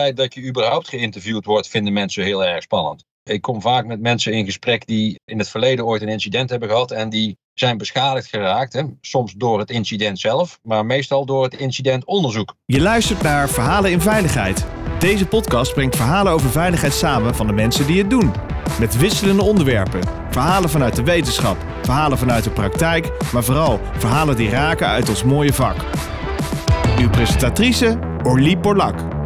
feit dat je überhaupt geïnterviewd wordt, vinden mensen heel erg spannend. Ik kom vaak met mensen in gesprek die in het verleden ooit een incident hebben gehad en die zijn beschadigd geraakt. Hè? Soms door het incident zelf, maar meestal door het incidentonderzoek. Je luistert naar Verhalen in Veiligheid. Deze podcast brengt verhalen over veiligheid samen van de mensen die het doen. Met wisselende onderwerpen. Verhalen vanuit de wetenschap, verhalen vanuit de praktijk, maar vooral verhalen die raken uit ons mooie vak. Uw presentatrice Orlie Porlak.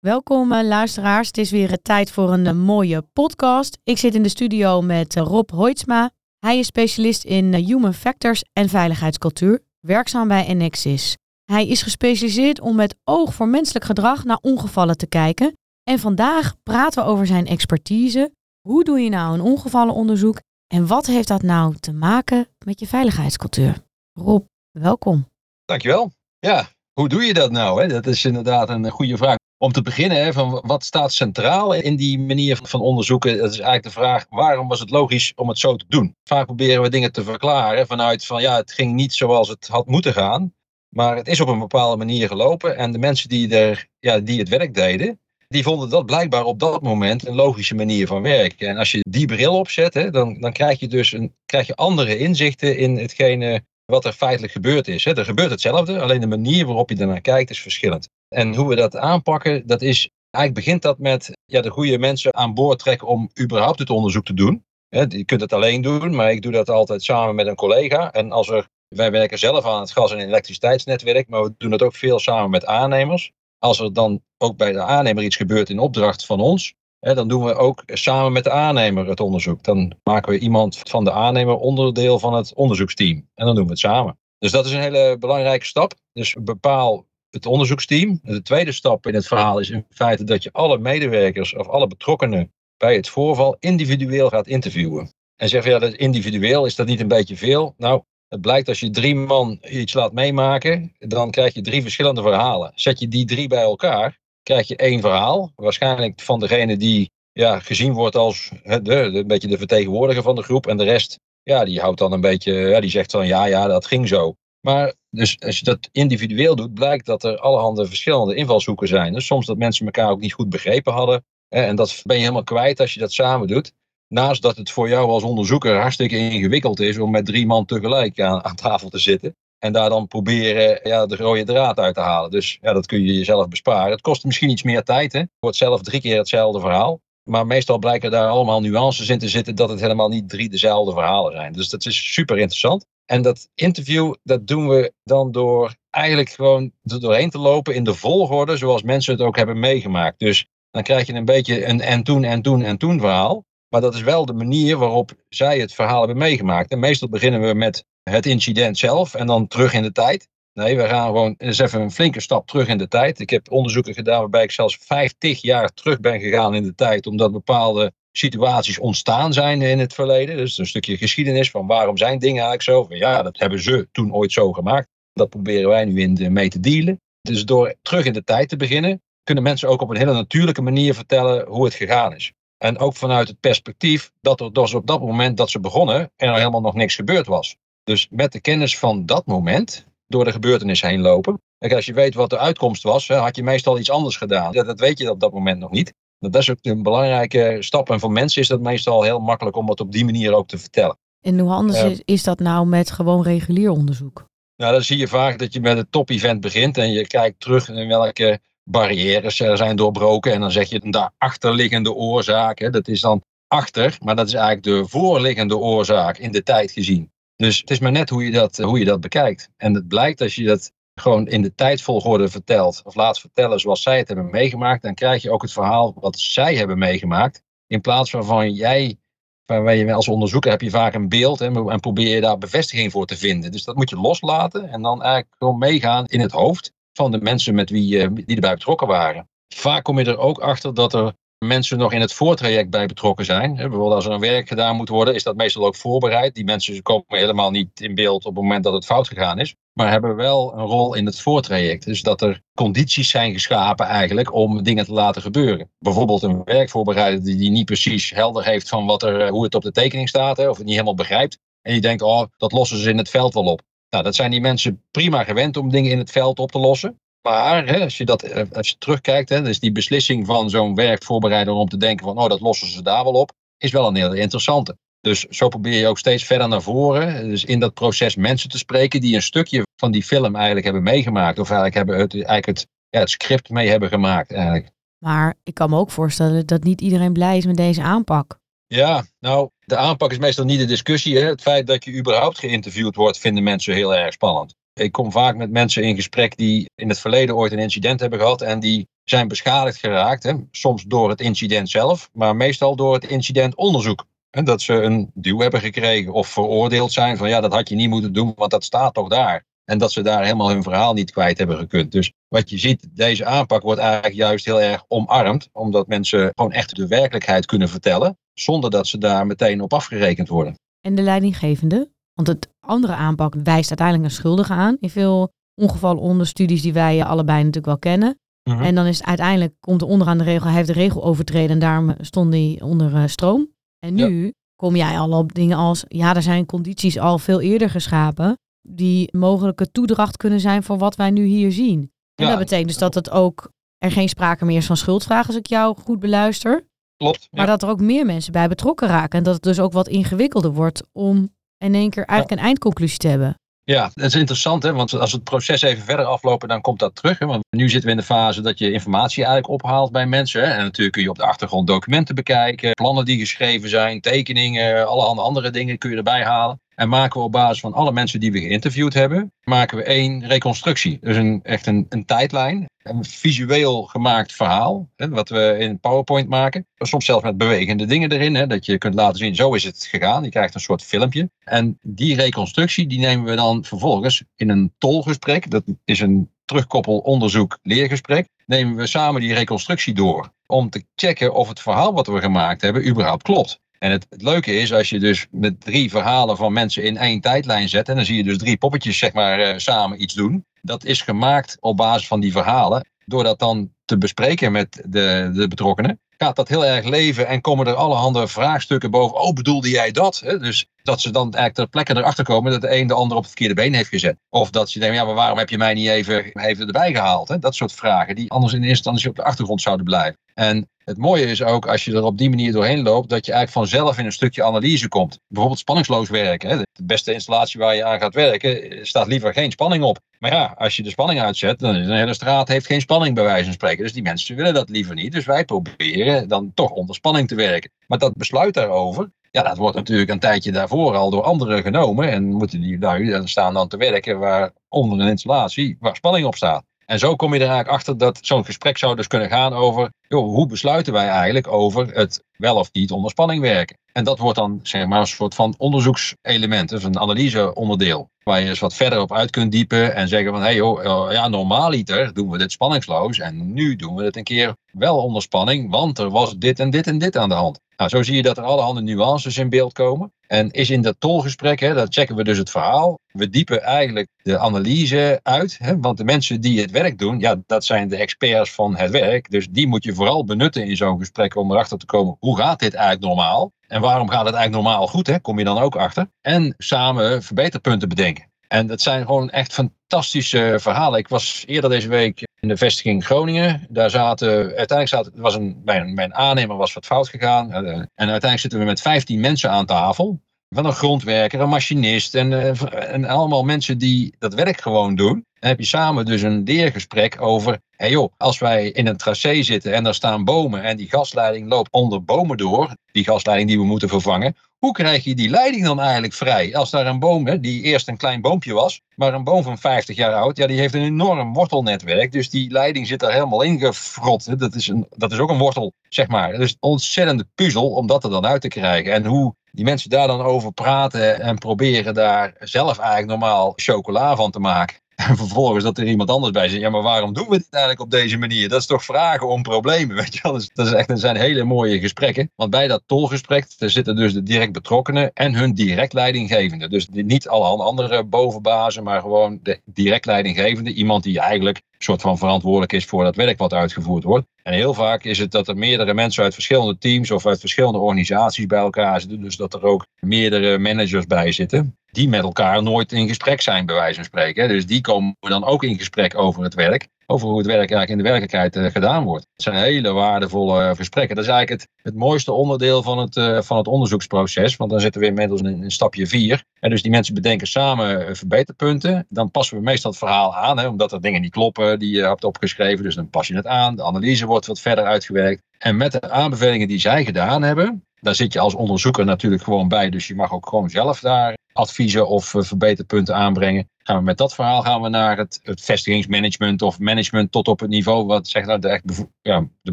Welkom eh, luisteraars, het is weer tijd voor een eh, mooie podcast. Ik zit in de studio met eh, Rob Hoitsma. Hij is specialist in human factors en veiligheidscultuur, werkzaam bij Nexis. Hij is gespecialiseerd om met oog voor menselijk gedrag naar ongevallen te kijken. En vandaag praten we over zijn expertise. Hoe doe je nou een ongevallenonderzoek en wat heeft dat nou te maken met je veiligheidscultuur? Rob, welkom. Dankjewel. Ja, hoe doe je dat nou? Hè? Dat is inderdaad een goede vraag. Om te beginnen, van wat staat centraal in die manier van onderzoeken? Dat is eigenlijk de vraag, waarom was het logisch om het zo te doen? Vaak proberen we dingen te verklaren vanuit van ja, het ging niet zoals het had moeten gaan. Maar het is op een bepaalde manier gelopen. En de mensen die, er, ja, die het werk deden, die vonden dat blijkbaar op dat moment een logische manier van werken. En als je die bril opzet, hè, dan, dan krijg je dus een, krijg je andere inzichten in hetgene wat er feitelijk gebeurd is. Hè. Er gebeurt hetzelfde, alleen de manier waarop je ernaar kijkt is verschillend. En hoe we dat aanpakken, dat is, eigenlijk begint dat met ja, de goede mensen aan boord trekken om überhaupt het onderzoek te doen. je kunt het alleen doen, maar ik doe dat altijd samen met een collega. En als er, wij werken zelf aan het gas- en elektriciteitsnetwerk, maar we doen het ook veel samen met aannemers. Als er dan ook bij de aannemer iets gebeurt in opdracht van ons, dan doen we ook samen met de aannemer het onderzoek. Dan maken we iemand van de aannemer onderdeel van het onderzoeksteam. En dan doen we het samen. Dus dat is een hele belangrijke stap. Dus bepaal het onderzoeksteam. De tweede stap in het verhaal is in feite dat je alle medewerkers of alle betrokkenen bij het voorval individueel gaat interviewen. En zeg ja, dat individueel is dat niet een beetje veel? Nou, het blijkt als je drie man iets laat meemaken, dan krijg je drie verschillende verhalen. Zet je die drie bij elkaar, krijg je één verhaal. Waarschijnlijk van degene die ja, gezien wordt als de, de, een beetje de vertegenwoordiger van de groep. En de rest, ja, die houdt dan een beetje, ja, die zegt van ja, ja, dat ging zo. Maar dus als je dat individueel doet, blijkt dat er allerhande verschillende invalshoeken zijn. Dus soms dat mensen elkaar ook niet goed begrepen hadden. En dat ben je helemaal kwijt als je dat samen doet. Naast dat het voor jou als onderzoeker hartstikke ingewikkeld is om met drie man tegelijk aan, aan tafel te zitten. En daar dan proberen ja, de rode draad uit te halen. Dus ja, dat kun je jezelf besparen. Het kost misschien iets meer tijd. Hè? Het wordt zelf drie keer hetzelfde verhaal. Maar meestal blijken daar allemaal nuances in te zitten dat het helemaal niet drie dezelfde verhalen zijn. Dus dat is super interessant. En dat interview, dat doen we dan door eigenlijk gewoon er doorheen te lopen in de volgorde zoals mensen het ook hebben meegemaakt. Dus dan krijg je een beetje een en toen en toen en toen verhaal. Maar dat is wel de manier waarop zij het verhaal hebben meegemaakt. En meestal beginnen we met het incident zelf en dan terug in de tijd. Nee, we gaan gewoon eens even een flinke stap terug in de tijd. Ik heb onderzoeken gedaan waarbij ik zelfs 50 jaar terug ben gegaan in de tijd, omdat bepaalde situaties ontstaan zijn in het verleden. Dus een stukje geschiedenis van waarom zijn dingen eigenlijk zo. Ja, dat hebben ze toen ooit zo gemaakt. Dat proberen wij nu in mee te dealen. Dus door terug in de tijd te beginnen, kunnen mensen ook op een hele natuurlijke manier vertellen hoe het gegaan is. En ook vanuit het perspectief dat er dus op dat moment dat ze begonnen, er helemaal nog niks gebeurd was. Dus met de kennis van dat moment, door de gebeurtenis heen lopen. En als je weet wat de uitkomst was, had je meestal iets anders gedaan. Dat weet je op dat moment nog niet. Dat is ook een belangrijke stap. En voor mensen is dat meestal heel makkelijk om het op die manier ook te vertellen. En hoe anders is, is dat nou met gewoon regulier onderzoek? Nou, dan zie je vaak dat je met een top-event begint en je kijkt terug in welke barrières er zijn doorbroken. En dan zeg je de achterliggende oorzaak. Dat is dan achter, maar dat is eigenlijk de voorliggende oorzaak in de tijd gezien. Dus het is maar net hoe je dat, hoe je dat bekijkt. En het blijkt als je dat gewoon in de tijdvolgorde vertelt, of laat vertellen zoals zij het hebben meegemaakt, dan krijg je ook het verhaal wat zij hebben meegemaakt. In plaats van jij, waar je als onderzoeker heb je vaak een beeld en probeer je daar bevestiging voor te vinden. Dus dat moet je loslaten en dan eigenlijk gewoon meegaan in het hoofd van de mensen met wie, eh, die erbij betrokken waren. Vaak kom je er ook achter dat er mensen nog in het voortraject bij betrokken zijn. Bijvoorbeeld als er een werk gedaan moet worden, is dat meestal ook voorbereid. Die mensen komen helemaal niet in beeld op het moment dat het fout gegaan is. Maar hebben wel een rol in het voortraject. Dus dat er condities zijn geschapen eigenlijk om dingen te laten gebeuren. Bijvoorbeeld een werkvoorbereider die niet precies helder heeft van wat er, hoe het op de tekening staat. Of het niet helemaal begrijpt. En je denkt, oh, dat lossen ze in het veld wel op. Nou, dat zijn die mensen prima gewend om dingen in het veld op te lossen. Maar hè, als je dat eh, als je terugkijkt, hè, dus die beslissing van zo'n werkvoorbereider om te denken van, oh, dat lossen ze daar wel op, is wel een heel interessante. Dus zo probeer je ook steeds verder naar voren. Dus in dat proces mensen te spreken die een stukje van die film eigenlijk hebben meegemaakt. Of eigenlijk, hebben het, eigenlijk het, ja, het script mee hebben gemaakt. Eigenlijk. Maar ik kan me ook voorstellen dat niet iedereen blij is met deze aanpak. Ja, nou, de aanpak is meestal niet de discussie. Hè. Het feit dat je überhaupt geïnterviewd wordt, vinden mensen heel erg spannend. Ik kom vaak met mensen in gesprek die in het verleden ooit een incident hebben gehad en die zijn beschadigd geraakt. Hè. Soms door het incident zelf, maar meestal door het incidentonderzoek. En dat ze een duw hebben gekregen of veroordeeld zijn van ja, dat had je niet moeten doen, want dat staat toch daar. En dat ze daar helemaal hun verhaal niet kwijt hebben gekund. Dus wat je ziet, deze aanpak wordt eigenlijk juist heel erg omarmd. Omdat mensen gewoon echt de werkelijkheid kunnen vertellen. Zonder dat ze daar meteen op afgerekend worden. En de leidinggevende? Want het andere aanpak wijst uiteindelijk een schuldige aan. In veel ongevallen onderstudies die wij allebei natuurlijk wel kennen. Mhm. En dan is het uiteindelijk, komt er onderaan de regel, hij heeft de regel overtreden en daarom stond hij onder uh, stroom. En nu kom jij al op dingen als, ja, er zijn condities al veel eerder geschapen die mogelijke toedracht kunnen zijn voor wat wij nu hier zien. En Ja. dat betekent dus dat het ook er geen sprake meer is van schuldvraag als ik jou goed beluister. Klopt. Maar dat er ook meer mensen bij betrokken raken. En dat het dus ook wat ingewikkelder wordt om in één keer eigenlijk een eindconclusie te hebben. Ja, dat is interessant, hè? want als het proces even verder aflopen, dan komt dat terug. Hè? Want nu zitten we in de fase dat je informatie eigenlijk ophaalt bij mensen. Hè? En natuurlijk kun je op de achtergrond documenten bekijken, plannen die geschreven zijn, tekeningen, allerhande andere dingen kun je erbij halen. En maken we op basis van alle mensen die we geïnterviewd hebben, maken we één reconstructie. Dus een, echt een, een tijdlijn, een visueel gemaakt verhaal, hè, wat we in PowerPoint maken. Soms zelfs met bewegende dingen erin, hè, dat je kunt laten zien, zo is het gegaan. Je krijgt een soort filmpje. En die reconstructie, die nemen we dan vervolgens in een tolgesprek. Dat is een terugkoppel onderzoek leergesprek. Nemen we samen die reconstructie door. Om te checken of het verhaal wat we gemaakt hebben überhaupt klopt. En het, het, leuke is als je dus met drie verhalen van mensen in één tijdlijn zet. En dan zie je dus drie poppetjes zeg maar uh, samen iets doen. Dat is gemaakt op basis van die verhalen. Door dat dan te bespreken met de, de betrokkenen. Gaat dat heel erg leven en komen er allerhande vraagstukken boven. Oh, bedoelde jij dat? Dus dat ze dan eigenlijk ter plekke erachter komen dat de een de ander op het verkeerde been heeft gezet. Of dat ze denken, ja, maar waarom heb je mij niet even, even erbij gehaald? Dat soort vragen die anders in eerste instantie op de achtergrond zouden blijven. En het mooie is ook als je er op die manier doorheen loopt, dat je eigenlijk vanzelf in een stukje analyse komt. Bijvoorbeeld spanningsloos werken. De beste installatie waar je aan gaat werken, staat liever geen spanning op. Maar ja, als je de spanning uitzet, dan is een hele straat heeft geen spanning bij wijze van spreken. Dus die mensen willen dat liever niet. Dus wij proberen dan toch onder spanning te werken. Maar dat besluit daarover, ja, dat wordt natuurlijk een tijdje daarvoor al door anderen genomen. En moeten die lui staan dan te werken waar onder een installatie waar spanning op staat. En zo kom je er eigenlijk achter dat zo'n gesprek zou dus kunnen gaan over, joh, hoe besluiten wij eigenlijk over het wel of niet onder spanning werken. En dat wordt dan zeg maar een soort van onderzoekselement, dus een analyseonderdeel. Waar je eens wat verder op uit kunt diepen en zeggen van, hé hey joh, ja, normaaliter doen we dit spanningsloos en nu doen we het een keer wel onder spanning, want er was dit en dit en dit aan de hand. Nou, zo zie je dat er allerhande nuances in beeld komen. En is in dat tolgesprek, hè, daar checken we dus het verhaal. We diepen eigenlijk de analyse uit. Hè, want de mensen die het werk doen, ja, dat zijn de experts van het werk. Dus die moet je vooral benutten in zo'n gesprek om erachter te komen, hoe gaat dit eigenlijk normaal? En waarom gaat het eigenlijk normaal goed? Hè? Kom je dan ook achter. En samen verbeterpunten bedenken. En dat zijn gewoon echt fantastische verhalen. Ik was eerder deze week in de vestiging Groningen. Daar zaten, uiteindelijk zaten, was een, mijn, mijn aannemer was wat fout gegaan. En uiteindelijk zitten we met 15 mensen aan tafel. Van een grondwerker, een machinist en, en allemaal mensen die dat werk gewoon doen. Heb je samen dus een leergesprek over, hé hey joh, als wij in een tracé zitten en daar staan bomen en die gasleiding loopt onder bomen door, die gasleiding die we moeten vervangen, hoe krijg je die leiding dan eigenlijk vrij? Als daar een boom, die eerst een klein boompje was, maar een boom van 50 jaar oud, ja, die heeft een enorm wortelnetwerk. Dus die leiding zit daar helemaal ingefrot. Dat is, een, dat is ook een wortel, zeg maar. Dus een ontzettende puzzel om dat er dan uit te krijgen. En hoe die mensen daar dan over praten en proberen daar zelf eigenlijk normaal chocola van te maken. En vervolgens dat er iemand anders bij zit. Ja, maar waarom doen we dit eigenlijk op deze manier? Dat is toch vragen om problemen, weet je wel. Dus dat, is echt, dat zijn hele mooie gesprekken. Want bij dat tolgesprek zitten dus de direct betrokkenen en hun direct leidinggevende. Dus niet alle andere bovenbazen, maar gewoon de direct leidinggevende. Iemand die eigenlijk soort van verantwoordelijk is voor dat werk wat uitgevoerd wordt. En heel vaak is het dat er meerdere mensen uit verschillende teams of uit verschillende organisaties bij elkaar zitten. Dus dat er ook meerdere managers bij zitten. Die met elkaar nooit in gesprek zijn, bij wijze van spreken. Dus die komen dan ook in gesprek over het werk. Over hoe het werk eigenlijk in de werkelijkheid uh, gedaan wordt. Het zijn hele waardevolle uh, gesprekken. Dat is eigenlijk het, het mooiste onderdeel van het, uh, van het onderzoeksproces. Want dan zitten we inmiddels in, in stapje 4. En dus die mensen bedenken samen verbeterpunten. Dan passen we meestal het verhaal aan. Hè, omdat er dingen niet kloppen die je hebt opgeschreven. Dus dan pas je het aan. De analyse wordt wat verder uitgewerkt. En met de aanbevelingen die zij gedaan hebben, daar zit je als onderzoeker natuurlijk gewoon bij. Dus je mag ook gewoon zelf daar adviezen of uh, verbeterpunten aanbrengen. Gaan we met dat verhaal gaan we naar het, vestigingsmanagement of management tot op het niveau wat zeg nou, de, echt ja, de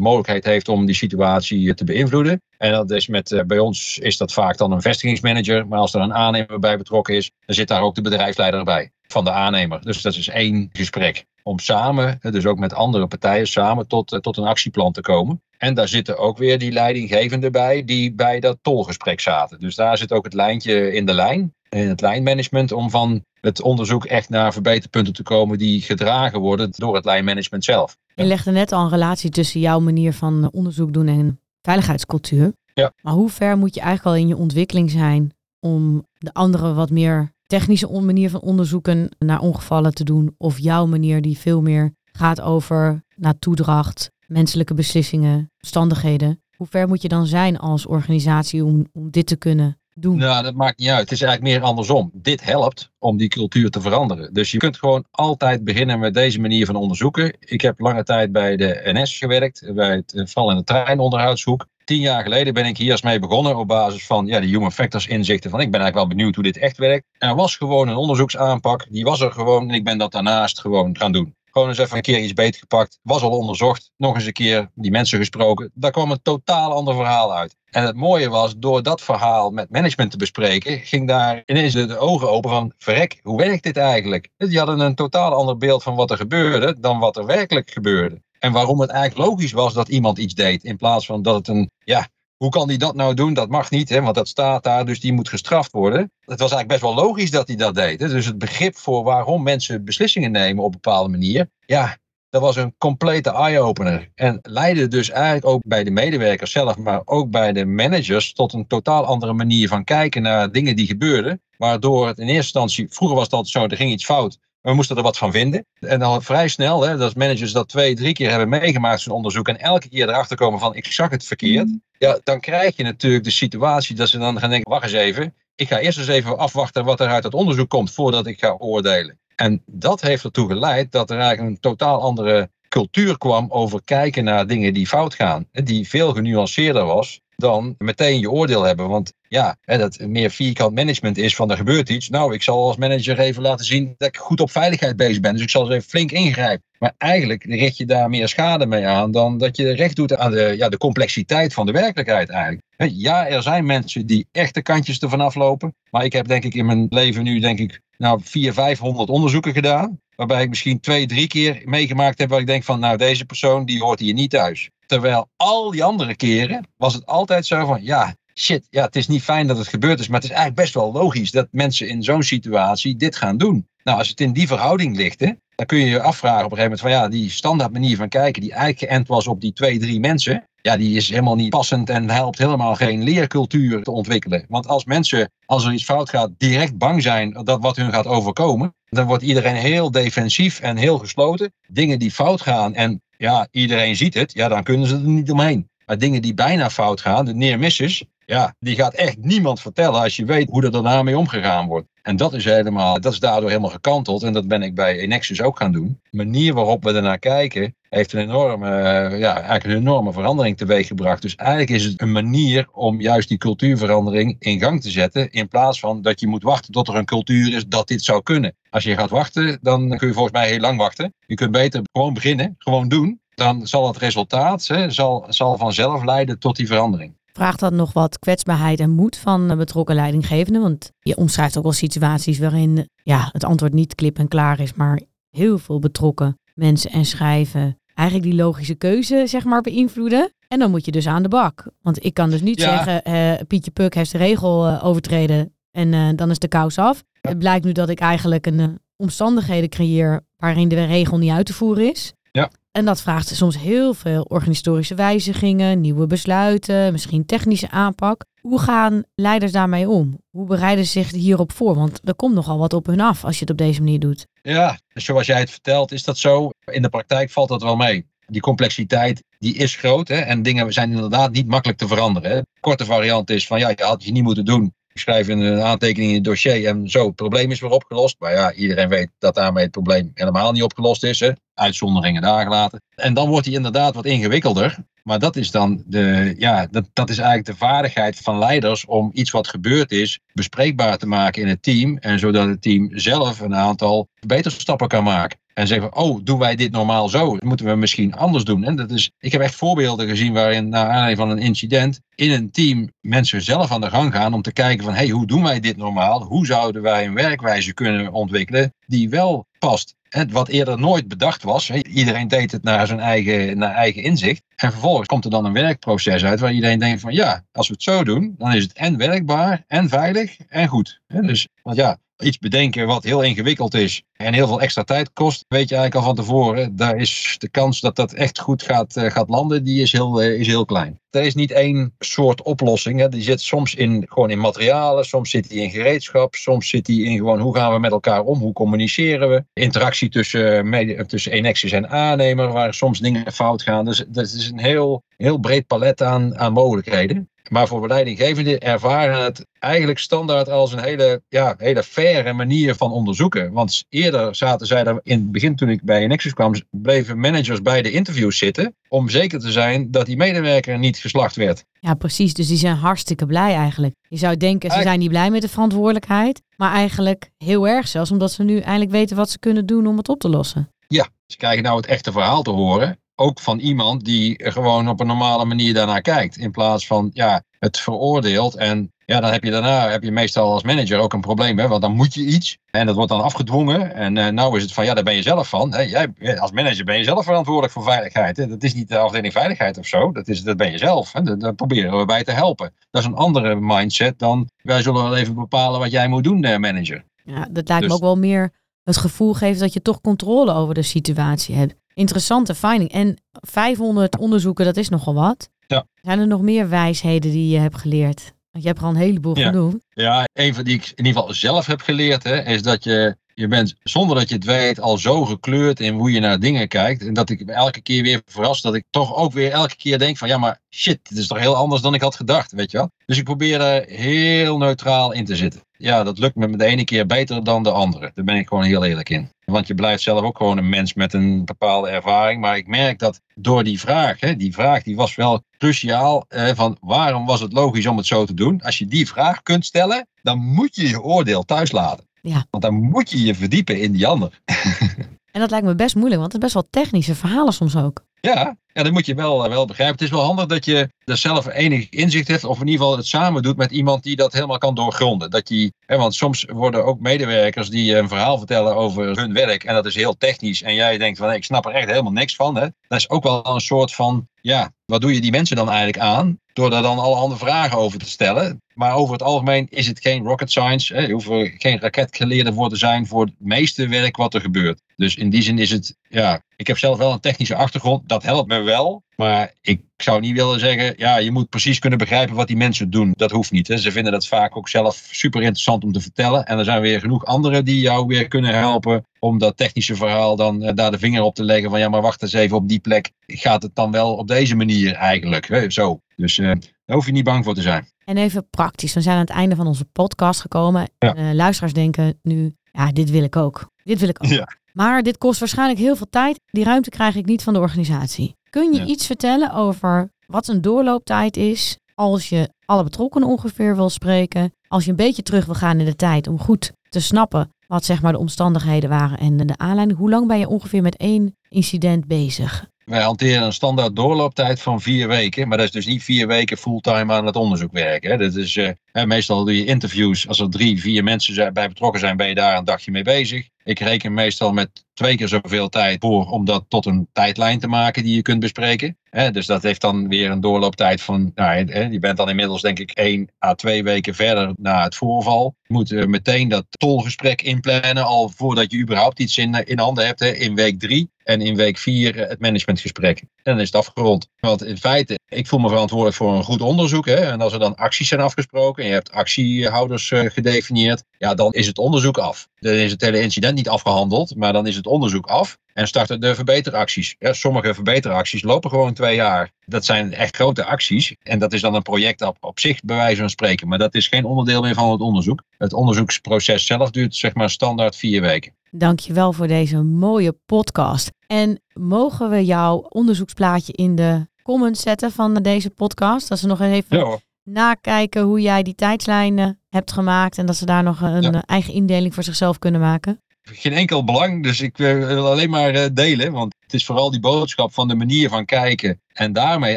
mogelijkheid heeft om die situatie te beïnvloeden. En dat is met, uh, bij ons is dat vaak dan een vestigingsmanager. Maar als er een aannemer bij betrokken is, dan zit daar ook de bedrijfsleider bij van de aannemer. Dus dat is één gesprek. Om samen, dus ook met andere partijen, samen tot, uh, tot een actieplan te komen. En daar zitten ook weer die leidinggevenden bij die bij dat tolgesprek zaten. Dus daar zit ook het lijntje in de lijn, in het lijnmanagement, om van het onderzoek echt naar verbeterpunten te komen die gedragen worden door het lijnmanagement zelf. Je legde net al een relatie tussen jouw manier van onderzoek doen en veiligheidscultuur. Ja. Maar hoe ver moet je eigenlijk al in je ontwikkeling zijn om de andere wat meer technische manier van onderzoeken naar ongevallen te doen? Of jouw manier die veel meer gaat over naar toedracht, menselijke beslissingen, omstandigheden. Hoe ver moet je dan zijn als organisatie om, om dit te kunnen doen? Nou, dat maakt niet uit. Het is eigenlijk meer andersom. Dit helpt om die cultuur te veranderen. Dus je kunt gewoon altijd beginnen met deze manier van onderzoeken. Ik heb lange tijd bij de NS gewerkt, bij het val- en de treinonderhoudshoek. Tien jaar geleden ben ik hier eens mee begonnen op basis van ja, de human factors inzichten. Van ik ben eigenlijk wel benieuwd hoe dit echt werkt. En er was gewoon een onderzoeksaanpak. Die was er gewoon en ik ben dat daarnaast gewoon gaan doen. Gewoon eens even een keer iets beter gepakt. Was al onderzocht. Nog eens een keer die mensen gesproken. Daar kwam een totaal ander verhaal uit. En het mooie was, door dat verhaal met management te bespreken, ging daar ineens de, de ogen open van, verrek, hoe werkt dit eigenlijk? Die hadden een totaal ander beeld van wat er gebeurde dan wat er werkelijk gebeurde. En waarom het eigenlijk logisch was dat iemand iets deed, in plaats van dat het een, ja, hoe kan die dat nou doen? Dat mag niet, hè, want dat staat daar, dus die moet gestraft worden. Het was eigenlijk best wel logisch dat hij dat deed. Dus het begrip voor waarom mensen beslissingen nemen op een bepaalde manier, ja, dat was een complete eye-opener. En leidde dus eigenlijk ook bij de medewerkers zelf, maar ook bij de managers, tot een totaal andere manier van kijken naar dingen die gebeurden. Waardoor het in eerste instantie, vroeger was dat zo, er ging iets fout. We moesten er wat van vinden. En dan vrij snel, hè, dat managers dat twee, drie keer hebben meegemaakt, zo'n onderzoek, en elke keer erachter komen van ik zag het verkeerd. Ja, dan krijg je natuurlijk de situatie dat ze dan gaan denken, wacht eens even, ik ga eerst eens even afwachten wat er uit het onderzoek komt voordat ik ga oordelen. En dat heeft ertoe geleid dat er eigenlijk een totaal andere cultuur kwam over kijken naar dingen die fout gaan. Die veel genuanceerder was dan meteen je oordeel hebben. Want ja, dat meer vierkant management is van er gebeurt iets. Nou, ik zal als manager even laten zien dat ik goed op veiligheid bezig ben. Dus ik zal eens even flink ingrijpen. Maar eigenlijk richt je daar meer schade mee aan dan dat je recht doet aan de, ja, de complexiteit van de werkelijkheid eigenlijk. Ja, er zijn mensen die echt de kantjes ervan aflopen. Maar ik heb denk ik in mijn leven nu denk ik nou 400, 500 onderzoeken gedaan. Waarbij ik misschien twee, drie keer meegemaakt heb waar ik denk van nou deze persoon die hoort hier niet thuis. Terwijl al die andere keren was het altijd zo van ja, shit, ja, het is niet fijn dat het gebeurd is, maar het is eigenlijk best wel logisch dat mensen in zo'n situatie dit gaan doen. Nou, als het in die verhouding ligt, hè, dan kun je je afvragen op een gegeven moment van ja, die standaard manier van kijken, die eigenlijk geënt was op die twee, drie mensen, ja, die is helemaal niet passend en helpt helemaal geen leercultuur te ontwikkelen. Want als mensen, als er iets fout gaat, direct bang zijn dat wat hun gaat overkomen, dan wordt iedereen heel defensief en heel gesloten. Dingen die fout gaan en ja, iedereen ziet het, ja, dan kunnen ze er niet omheen. Maar dingen die bijna fout gaan, de near misses, ja, die gaat echt niemand vertellen als je weet hoe er daarna mee omgegaan wordt. En dat is helemaal, dat is daardoor helemaal gekanteld. En dat ben ik bij Enexus ook gaan doen. De manier waarop we ernaar kijken, heeft een enorme, ja, eigenlijk een enorme verandering teweeggebracht. Dus eigenlijk is het een manier om juist die cultuurverandering in gang te zetten. In plaats van dat je moet wachten tot er een cultuur is dat dit zou kunnen. Als je gaat wachten, dan kun je volgens mij heel lang wachten. Je kunt beter gewoon beginnen, gewoon doen. Dan zal het resultaat hè, zal, zal vanzelf leiden tot die verandering vraagt dat nog wat kwetsbaarheid en moed van betrokken leidinggevenden? Want je omschrijft ook wel situaties waarin ja, het antwoord niet klip en klaar is, maar heel veel betrokken mensen en schrijven eigenlijk die logische keuze zeg maar beïnvloeden. En dan moet je dus aan de bak. Want ik kan dus niet Ja. zeggen, eh, Pietje Puk heeft de regel eh, overtreden en eh, dan is de kous af. Het blijkt nu dat ik eigenlijk een eh, omstandigheden creëer waarin de regel niet uit te voeren is. Ja. En dat vraagt soms heel veel organisatorische wijzigingen, nieuwe besluiten, misschien technische aanpak. Hoe gaan leiders daarmee om? Hoe bereiden ze zich hierop voor? Want er komt nogal wat op hun af als je het op deze manier doet. Ja, zoals jij het vertelt, is dat zo. In de praktijk valt dat wel mee. Die complexiteit die is groot hè, en dingen zijn inderdaad niet makkelijk te veranderen. Hè. Korte variant is van ja, je had je niet moeten doen. Ik schrijf een aantekening in het dossier en zo, het probleem is weer opgelost. Maar ja, iedereen weet dat daarmee het probleem helemaal niet opgelost is. Hè. Uitzonderingen daar gelaten. En dan wordt hij inderdaad wat ingewikkelder. Maar dat is dan de, ja, dat, dat is eigenlijk de vaardigheid van leiders om iets wat gebeurd is bespreekbaar te maken in het team. En zodat het team zelf een aantal verbeterstappen kan maken. En zeggen, oh, doen wij dit normaal zo? Moeten we misschien anders doen? En dat is, ik heb echt voorbeelden gezien waarin, naar aanleiding van een incident, in een team mensen zelf aan de gang gaan om te kijken van, hey, hoe doen wij dit normaal? Hoe zouden wij een werkwijze kunnen ontwikkelen die wel past? wat eerder nooit bedacht was. Iedereen deed het naar zijn eigen, naar eigen inzicht. En vervolgens komt er dan een werkproces uit waar iedereen denkt van ja, als we het zo doen, dan is het en werkbaar en veilig en goed. Dus, want ja, iets bedenken wat heel ingewikkeld is en heel veel extra tijd kost, weet je eigenlijk al van tevoren. Daar is de kans dat dat echt goed gaat, uh, gaat landen, die is heel, uh, is heel klein. Er is niet één soort oplossing. Hè. Die zit soms in, gewoon in materialen, soms zit die in gereedschap, soms zit die in gewoon hoe gaan we met elkaar om, hoe communiceren we. Interactie tussen, media, tussen Enexis en aannemer, waar soms dingen fout gaan. Dus dat is een heel, heel breed palet aan, aan mogelijkheden. Maar voor leidinggevenden ervaren het eigenlijk standaard als een hele, ja, hele faire manier van onderzoeken. Want eerder zaten zij er in het begin, toen ik bij Nexus kwam, bleven managers bij de interviews zitten. Om zeker te zijn dat die medewerker niet geslacht werd. Ja, precies. Dus die zijn hartstikke blij eigenlijk. Je zou denken, ze zijn niet blij met de verantwoordelijkheid. Maar eigenlijk heel erg zelfs, omdat ze nu eindelijk weten wat ze kunnen doen om het op te lossen. Ja, ze krijgen nou het echte verhaal te horen ook van iemand die gewoon op een normale manier daarnaar kijkt. In plaats van ja, het veroordeelt. En ja, dan heb je daarna heb je meestal als manager ook een probleem. Hè? Want dan moet je iets. En dat wordt dan afgedwongen. En uh, nou is het van ja, daar ben je zelf van. Hè? Jij, als manager ben je zelf verantwoordelijk voor veiligheid. Hè? Dat is niet de afdeling veiligheid of zo. Dat, is, dat ben je zelf. Hè? Daar, proberen we bij te helpen. Dat is een andere mindset dan wij zullen wel even bepalen wat jij moet doen, uh, manager. Ja, dat lijkt me dus ook wel meer het gevoel geeft dat je toch controle over de situatie hebt interessante finding. En 500 onderzoeken, dat is nogal wat. Ja. Zijn er nog meer wijsheden die je hebt geleerd? Want je hebt er al een heleboel ja. genoemd. Ja, een van die ik in ieder geval zelf heb geleerd, hè, is dat je, je bent zonder dat je het weet al zo gekleurd in hoe je naar dingen kijkt. En dat ik elke keer weer verrast dat ik toch ook weer elke keer denk van ja, maar shit, dit is toch heel anders dan ik had gedacht, weet je wel. Dus ik probeer er heel neutraal in te zitten. Ja, dat lukt me de ene keer beter dan de andere. Daar ben ik gewoon heel eerlijk in. Want je blijft zelf ook gewoon een mens met een bepaalde ervaring. Maar ik merk dat door die vraag, hè, die vraag die was wel cruciaal. Eh, van waarom was het logisch om het zo te doen? Als je die vraag kunt stellen, dan moet je je oordeel thuis laten. Ja. Want dan moet je je verdiepen in die ander. en dat lijkt me best moeilijk, want het is best wel technische verhalen soms ook. Ja, ja, dat moet je wel, eh, wel begrijpen. Het is wel handig dat je er zelf enig inzicht hebt, of in ieder geval het samen doet met iemand die dat helemaal kan doorgronden. Dat je, hè, want soms worden ook medewerkers die een verhaal vertellen over hun werk, en dat is heel technisch, en jij denkt van ik snap er echt helemaal niks van. Hè. Dat is ook wel een soort van, ja, wat doe je die mensen dan eigenlijk aan? Door daar dan andere vragen over te stellen. Maar over het algemeen is het geen rocket science. Hè. Je hoeft er geen raketgeleerde voor te zijn voor het meeste werk wat er gebeurt. Dus in die zin is het, ja, ik heb zelf wel een technische achtergrond. Dat helpt me wel. Maar ik zou niet willen zeggen, ja, je moet precies kunnen begrijpen wat die mensen doen. Dat hoeft niet. Hè. Ze vinden dat vaak ook zelf super interessant om te vertellen. En er zijn weer genoeg anderen die jou weer kunnen helpen om dat technische verhaal dan uh, daar de vinger op te leggen. Van ja, maar wacht eens even op die plek. Gaat het dan wel op deze manier eigenlijk? Hè? Zo. Dus uh, daar hoef je niet bang voor te zijn. En even praktisch. We zijn aan het einde van onze podcast gekomen. Ja. Uh, luisteraars denken nu, ja, dit wil ik ook. Dit wil ik ook. Ja. Maar dit kost waarschijnlijk heel veel tijd. Die ruimte krijg ik niet van de organisatie. Kun je Ja. iets vertellen over wat een doorlooptijd is als je alle betrokkenen ongeveer wil spreken? Als je een beetje terug wil gaan in de tijd om goed te snappen wat zeg maar de omstandigheden waren en de aanleiding. Hoe lang ben je ongeveer met één incident bezig? Wij hanteren een standaard doorlooptijd van vier weken. Maar dat is dus niet vier weken fulltime aan het onderzoek werken. Dat is, eh, meestal doe je interviews. Als er drie, vier mensen bij betrokken zijn, ben je daar een dagje mee bezig. Ik reken meestal met twee keer zoveel tijd voor om dat tot een tijdlijn te maken die je kunt bespreken. Dus dat heeft dan weer een doorlooptijd van, nou, je bent dan inmiddels denk ik één à twee weken verder na het voorval. Je moet eh, meteen dat tolgesprek inplannen al voordat je überhaupt iets in, in handen hebt in week drie. En in week vier eh, het managementgesprek. En dan is het afgerond. Want in feite, ik voel me verantwoordelijk voor een goed onderzoek. Hè? En als er dan acties zijn afgesproken en je hebt actiehouders uh, gedefinieerd, ja, dan is het onderzoek af. Dan is het hele incident niet afgehandeld, maar dan is het onderzoek af. En starten de verbeteracties. Ja, sommige verbeteracties lopen gewoon twee jaar. Dat zijn echt grote acties. En dat is dan een project op, op zich, bij wijze van spreken. Maar dat is geen onderdeel meer van het onderzoek. Het onderzoeksproces zelf duurt zeg maar standaard vier weken. Dankjewel voor deze mooie podcast. En mogen we jouw onderzoeksplaatje in de comments zetten van deze podcast? Dat ze nog even ja, nakijken hoe jij die tijdslijnen hebt gemaakt. En dat ze daar nog een eigen indeling voor zichzelf kunnen maken geen enkel belang, dus ik wil alleen maar eh, delen. Want het is vooral die boodschap van de manier van kijken. En daarmee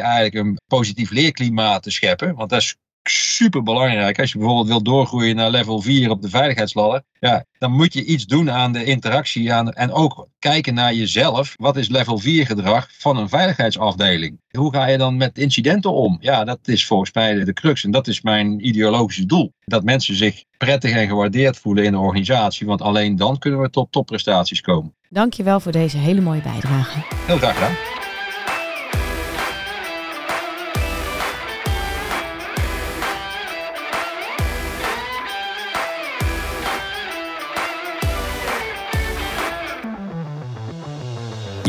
eigenlijk een positief leerklimaat te scheppen. Want dat is super belangrijk. Als je bijvoorbeeld wil doorgroeien naar level 4 op de veiligheidsladder, ja, dan moet je iets doen aan de interactie aan, en ook kijken naar jezelf. Wat is level 4 gedrag van een veiligheidsafdeling? Hoe ga je dan met incidenten om? Ja, dat is volgens mij de crux en dat is mijn ideologische doel. Dat mensen zich prettig en gewaardeerd voelen in de organisatie, want alleen dan kunnen we tot topprestaties komen. Dankjewel voor deze hele mooie bijdrage. Heel graag gedaan.